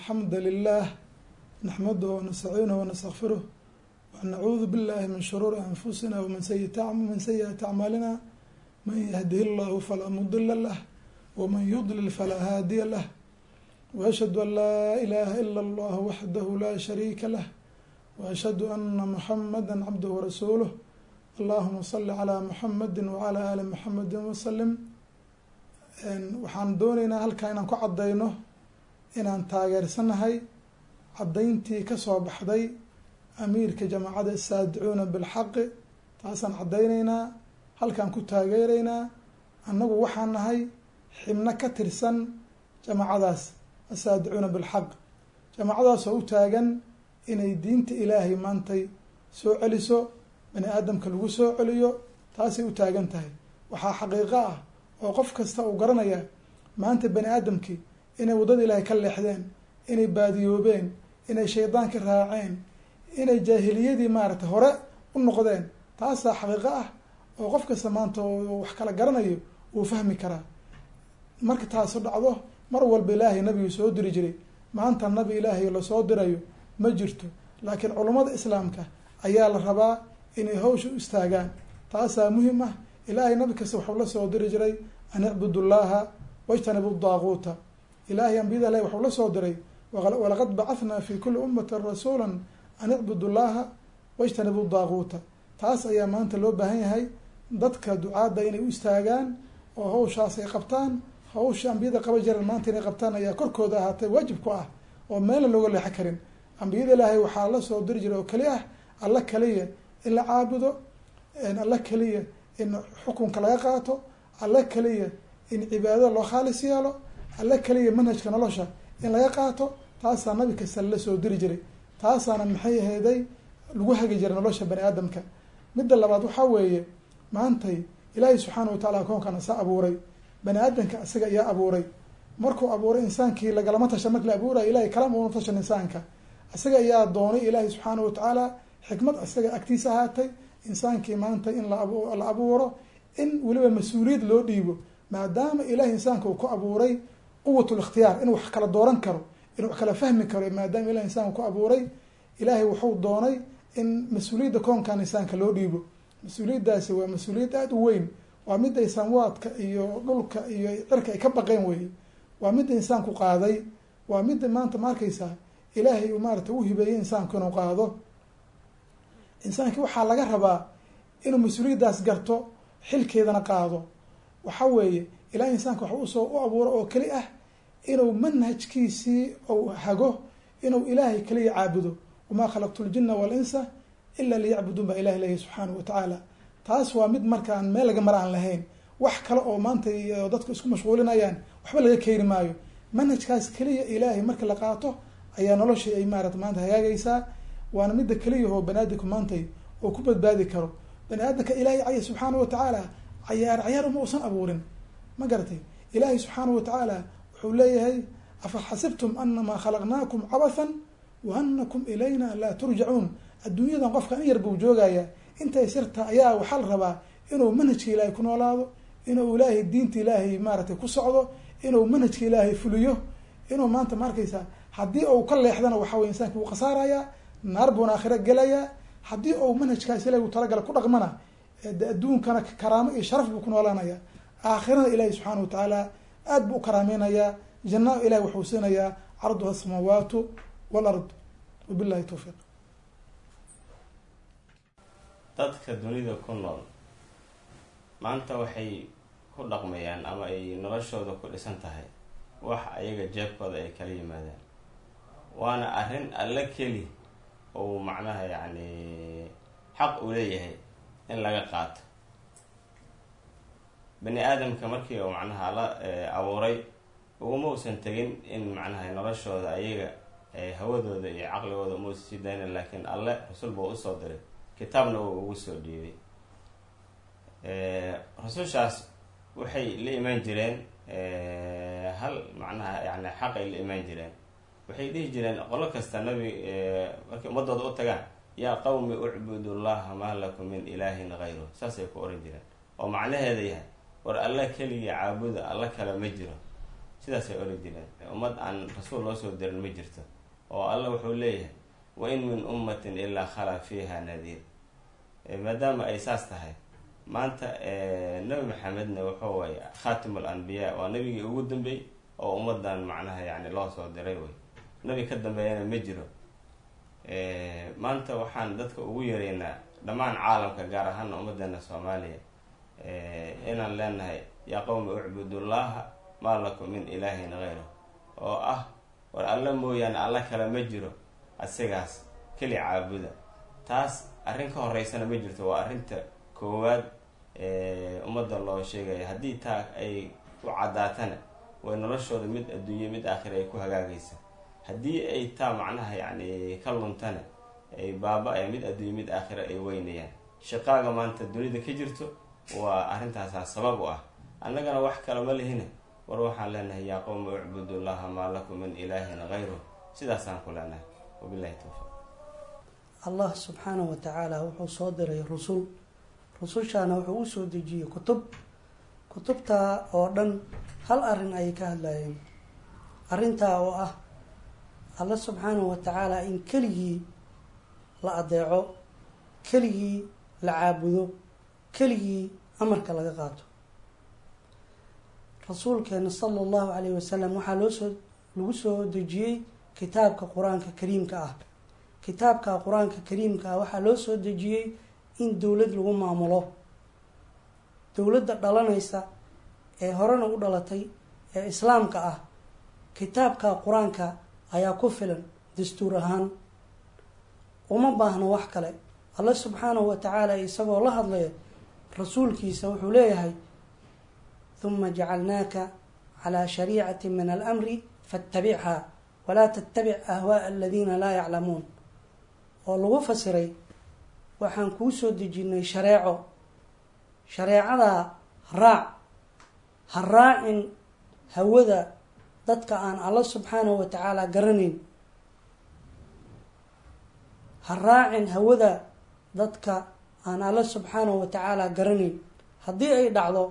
الحمd لله نحمده ونستacينه ونستغfiره ونacuudu bاللahi min shروuر أنfusina وmin سyئaةi أعmاalina man yهdih الlah falaa mdila lah وman yضlل falaa haadiya lah. وأshhad an laa إlaha ilا اllah waxdah la shariika lah. وأshhad أna mحamdا cabdh وrasuulه allahuma صli عlى mحamadi وعlى ali mحamedi وsلم waxaan dooneynaa halkaa inaan ku cadayno inaan taageersanahay caddayntii ka soo baxday amiirka jamaacada saadicuuna bilxaqi taasaan caddayneynaa halkaan ku taageereynaa annagu waxaan nahay xibno ka tirsan jamaacadaas asaadicuuna bilxaq. Jamaacadaasoo u taagan inay diinta ilaahay maantay soo celiso bani aadamka lagu soo celiyo taasay u taagan tahay. Waxaa xaqiiqo ah oo qof kasta uu garanaya maanta bani aadamkii inay waddada ilaahay ka leexdeen inay baadiyoobeen inay shaydaanka raaceen inay jaahiliyadii maaragtay hore u noqdeen taasaa xaqiiqo ah oo qof kasta maanta oo wax kala garanayo uu fahmi karaa. Marka taasu dhacdo mar walba ilaahay nabigu soo diri jiray. Maanta nabi ilaahay la soo dirayo ma jirto laakiin culummada islaamka ayaa la rabaa inay hawsha u istaagaan. Taasaa muhiim ah. Ilaahay nabi kasta waxuu la soo diri jiray an icbudu llaha wajtanibu daaquuta ilaahay ambiyada ilahi waxuu la soo diray walaqad bacahnaa fi kuli ummatin rasuula an icbudu llaha wajtanibu daaquuta. Taas ayaa maanta loo baahan yahay dadka ducaadda inay u istaagaan oo hawshaas ay qabtaan. Hawsha ambiyada qaba jireen maanta inay qabtaan ayaa korkooda ahaatay waajib ku ah oo meelna looga leexo karin. Ambiyada ilaahay waxaa la soo diri jiray oo keli ah alla keliya in la caabudo alla keliya in xukunka laga qaato alla keliya in cibaadada loo khaalis yeelo alla keliya manhajka nolosha in laga qaato taasaa nabi kasta lala soo diri jiray. Taasaana maxay aheeday lagu hagi jiray nolosha bani aadamka. Midda labaad waxaa weeye maantay ilaahay subxaana watacaala koonkan isa abuuray. Bani aadamka isaga ayaa abuuray. Markuu abuuray insaankii lagalama tasha marki la abuuraya ilahay kalama una tashan insaanka. Isaga ayaa doonay ilaahay subxaana watacaala xikmad isaga agtiisa ahaatay. Insaankii maanta in la abuuro in weliba mas'uuliyad loo dhiibo. Maadaama ilahay insaanka uu ku abuuray quwat likhtiyaar inuu wax kala dooran karo inuu wax kala fahmi karo maadaama ilahay insaanka ku abuuray ilaahay wuxuu doonay in mas'uuliyadda koonkan insaanka loo dhiibo. Mas'uuliyaddaasi waa mas'uuliyad aada u weyn. Waa midday samwaadka iyo dhulka iyo cirka ay ka baqeen weeye. Waa midda insaanku qaaday. Waa midda maanta ma arkaysaa ilaahay uu maarata u hibeeyey insaanku inuu qaado. Insaankii waxaa laga rabaa inuu mas'uuliyaddaas garto xilkeedana qaado waxa weeye ilahay insaanka wax u soo u abuuro oo keli ah inuu manhajkiisii ou hago inuu ilaahay keliya caabudo. Wamaa khalaqtu ljina walinsa ila liyacbuduun baa ilahi leeyahy subxaanahu watacaala taas waa mid markaan meel laga mar aan lahayn. Wax kale oo maanta dadku isku mashquulinayaan waxba laga keeni maayo. Manhajkaas keliya ilaahay marka la qaato ayaa noloshii ay maarata maanta hagaagaysaa. Waana midda keliyahoo bani aadamku maantay oo ku badbaadi karo. Bani aadamka ilaahay caya subxaana watacaala cayaar cayaar uma usan abuurin. Ma garatay? Ilaahay subxaana watacaala wuxuu leeyahay afa xasibtum anamaa khalaqnaakum cabathan wa anakum ilayna laa turjacuun adduunyadan qofka in yar buu joogaya intay sirta ayaa waxaa la rabaa inuu manhajka ilaahay ku noolaado inuu ilaahay diinta ilaahay maaratay ku socdo inuu manhajka ilaahay fuliyo inuu maanta ma arkaysaa haddii uu ka leexdana waxa weye insaanka wuu khasaarayaa naar buuna aakhiro gelayaa haddii uu manhajkaas ilahi uu talagala ku dhaqmana de adduunkana karaamo iyo sharaf buu ku noolaanaya. Aakhirana ilaahi subxaana watacaala aad buu u karaameynayaa janna ilahi wuxuu siinayaa carduha asamaawaatu walard wabillahi towfiiq dadka dunida ku nool maanta waxay ku dhaqmayaan ama ay noloshooda ku dhisan tahay wax ayaga jeebkooda ay kala yimaadaan. Waana arrin alla keli ou macnaha yacni xaq uu leeyahay in laga qaato. Bani aadamka markii uu macnaha la abuuray uguma uusan tegin in macnaha noloshooda ayaga hawadooda iyo caqligooda uma usa sii dayna laakiin alle rasul buu u soo diray. Kitaabna uu ugu soo dhiibay. Rasushaas waxay la imaan jireen hal macnaha yani xaqay la imaan jireen. Waxay dhihi jireen qolo kasta nabi markay ummadooda u tagaan yaa qawmi ucbudu llaha maa lakum min ilaahin hayru saasay ku oran jireen. Oo macnaheeda yahay war alla keliya caabuda alla kale ma jiro. Sidaasay ola jireen. Ummad aan rasuul loo soo dirin ma jirto. Oo alla wuxuu leeyahay wa in min ummatin ilaa khalaa fiiha nadiir. Maadaama ay saas tahay maanta nabi maxamedna wuxuu way khaatimul anbiyaa waa nabigii ugu dambeey oo ummadan macnaha yani loo soo diray wey nabi ka dambeeyana ma jiro maanta waxaan dadka ugu yareynaa dhammaan caalamka gaar ahaana ummadeena soomaaliya inaan leenahay yaa qowmi ucbudullaha maa lakum min ilaahin hayro oo ah war alla mooyaane alla kale ma jiro asigaas keli caabuda. Taas arrin ka horeysana ma jirto waa arrinta koowaad ummadda loo sheegaya haddii taa ay u caddaatana way noloshooda mid adduunye mid aakhira ay ku hagaagaysa haddii ay taa macnaha yacni ka luntana ay baaba-aya mid adduunye mid aakhira ay weynayaan. Shaqaaga maanta dunida ka jirto waa arrintaasaa sabab u ah. Annagana wax kale ma lihina war waxaan leenahay yaa qowmi ucbudullaha maa lakum min ilaahin hayru sidaasaan ku leenahay. Wabilahi towfiiq allah subxaanahu watacaala wuxuu soo diray rusul. Rusushaana wuxuu u soo dejiyey kutub. Kutubtaa oo dhan hal arrin ayay ka hadlayeen. Arrintaa oo ah alla subxaanahu watacaala in keligii la adeeco keligii la caabudo keligii amarka laga qaato. Rasuulkeena sala allahu calayhi wasalam waxaa loo soo lagu soo dejiyey kitaabka qur'aanka kariimka ah. Kitaabka qur'aanka kariimka ah waxaa loo soo dejiyey in dowlad lagu maamulo. Dowladda dhalanaysa ee horena u dhalatay ee islaamka ah. Kitaabka qur'aanka ayaa ku filan dastuur ahaan. Uma baahno wax kale. Alla subxaanahu watacaala isagoo la hadlaya rasuulkiisa wuxuu leeyahay huma jacalnaaka calaa shariicati min alamri faattabichaa walaa tattabic ahwaaa aladiina laa yaclamuun. Oo lagu fasiray waxaan kuu soo dejinay shareeco. Shareecadaa raac ha raacin hawada dadka aan alla subxaanahu watacaala garanayn ha raacin hawada dadka aan alla subxaanahu watacaala garanayn haddii ay dhacdo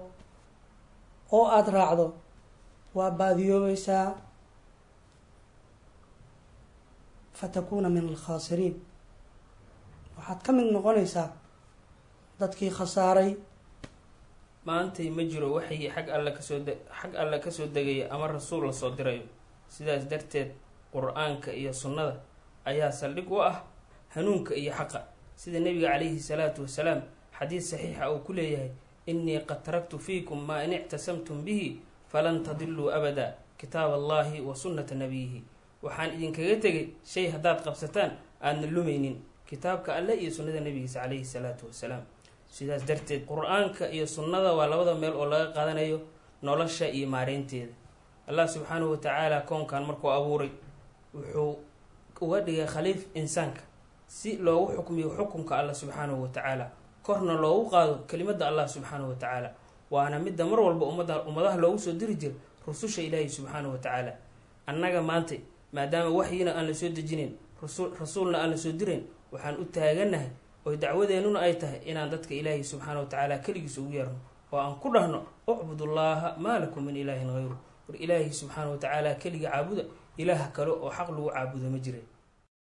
oo aada raacdo waa baadiyoobaysaa fatakuuna min alkhaasiriin waxaad ka mid noqonaysaa dadkii khasaaray maantay ma jiro waxay xag alle ka soo xag alle ka soo degaya ama rasuul la soo dirayo. Sidaas darteed qur'aanka iyo sunnada ayaa saldhig u ah hanuunka iyo xaqa. Sida nebiga calayhi salaatu wasalaam xadiis saxiixa uu ku leeyahay innii qad taraktu fiikum maa in ictasamtum bihi falan tadiluu abada kitaab allahi wa sunnata nabiyihi. Waxaan idinkaga tegay shay haddaad qabsataan aadna lumaynin. Kitaabka alle iyo sunnada nabigiisa calayhi salaatu wasalaam sidaas darteed qur'aanka iyo sunnada waa labada meel oo laga qaadanayo nolosha iyo maareynteeda. Allah subxaanahu watacaala koonkan markuu abuuray wuxuu uga dhigay khaliif insaanka si loogu xukmiyo xukunka allah subxaanahu watacaala korna loogu qaado kelimada allah subxaanahu watacaala waana midda mar walba ummada ummadaha loogu soo diri jira rususha ilaahi subxaanahu watacaala annaga maanta maadaama waxyiina aan la soo dejinayn rasuulna aan la soo dirayn waxaan u taaganahay oy dacwadeennuna ay tahay inaan dadka ilaahi subxaana watacaala keligiis ugu yeerno oo aan ku dhahno ucbudullaaha maa lakum min ilaahin hayru war ilaahi subxaana watacaala keliga caabuda ilaah kale oo xaq lagu caabudo ma jira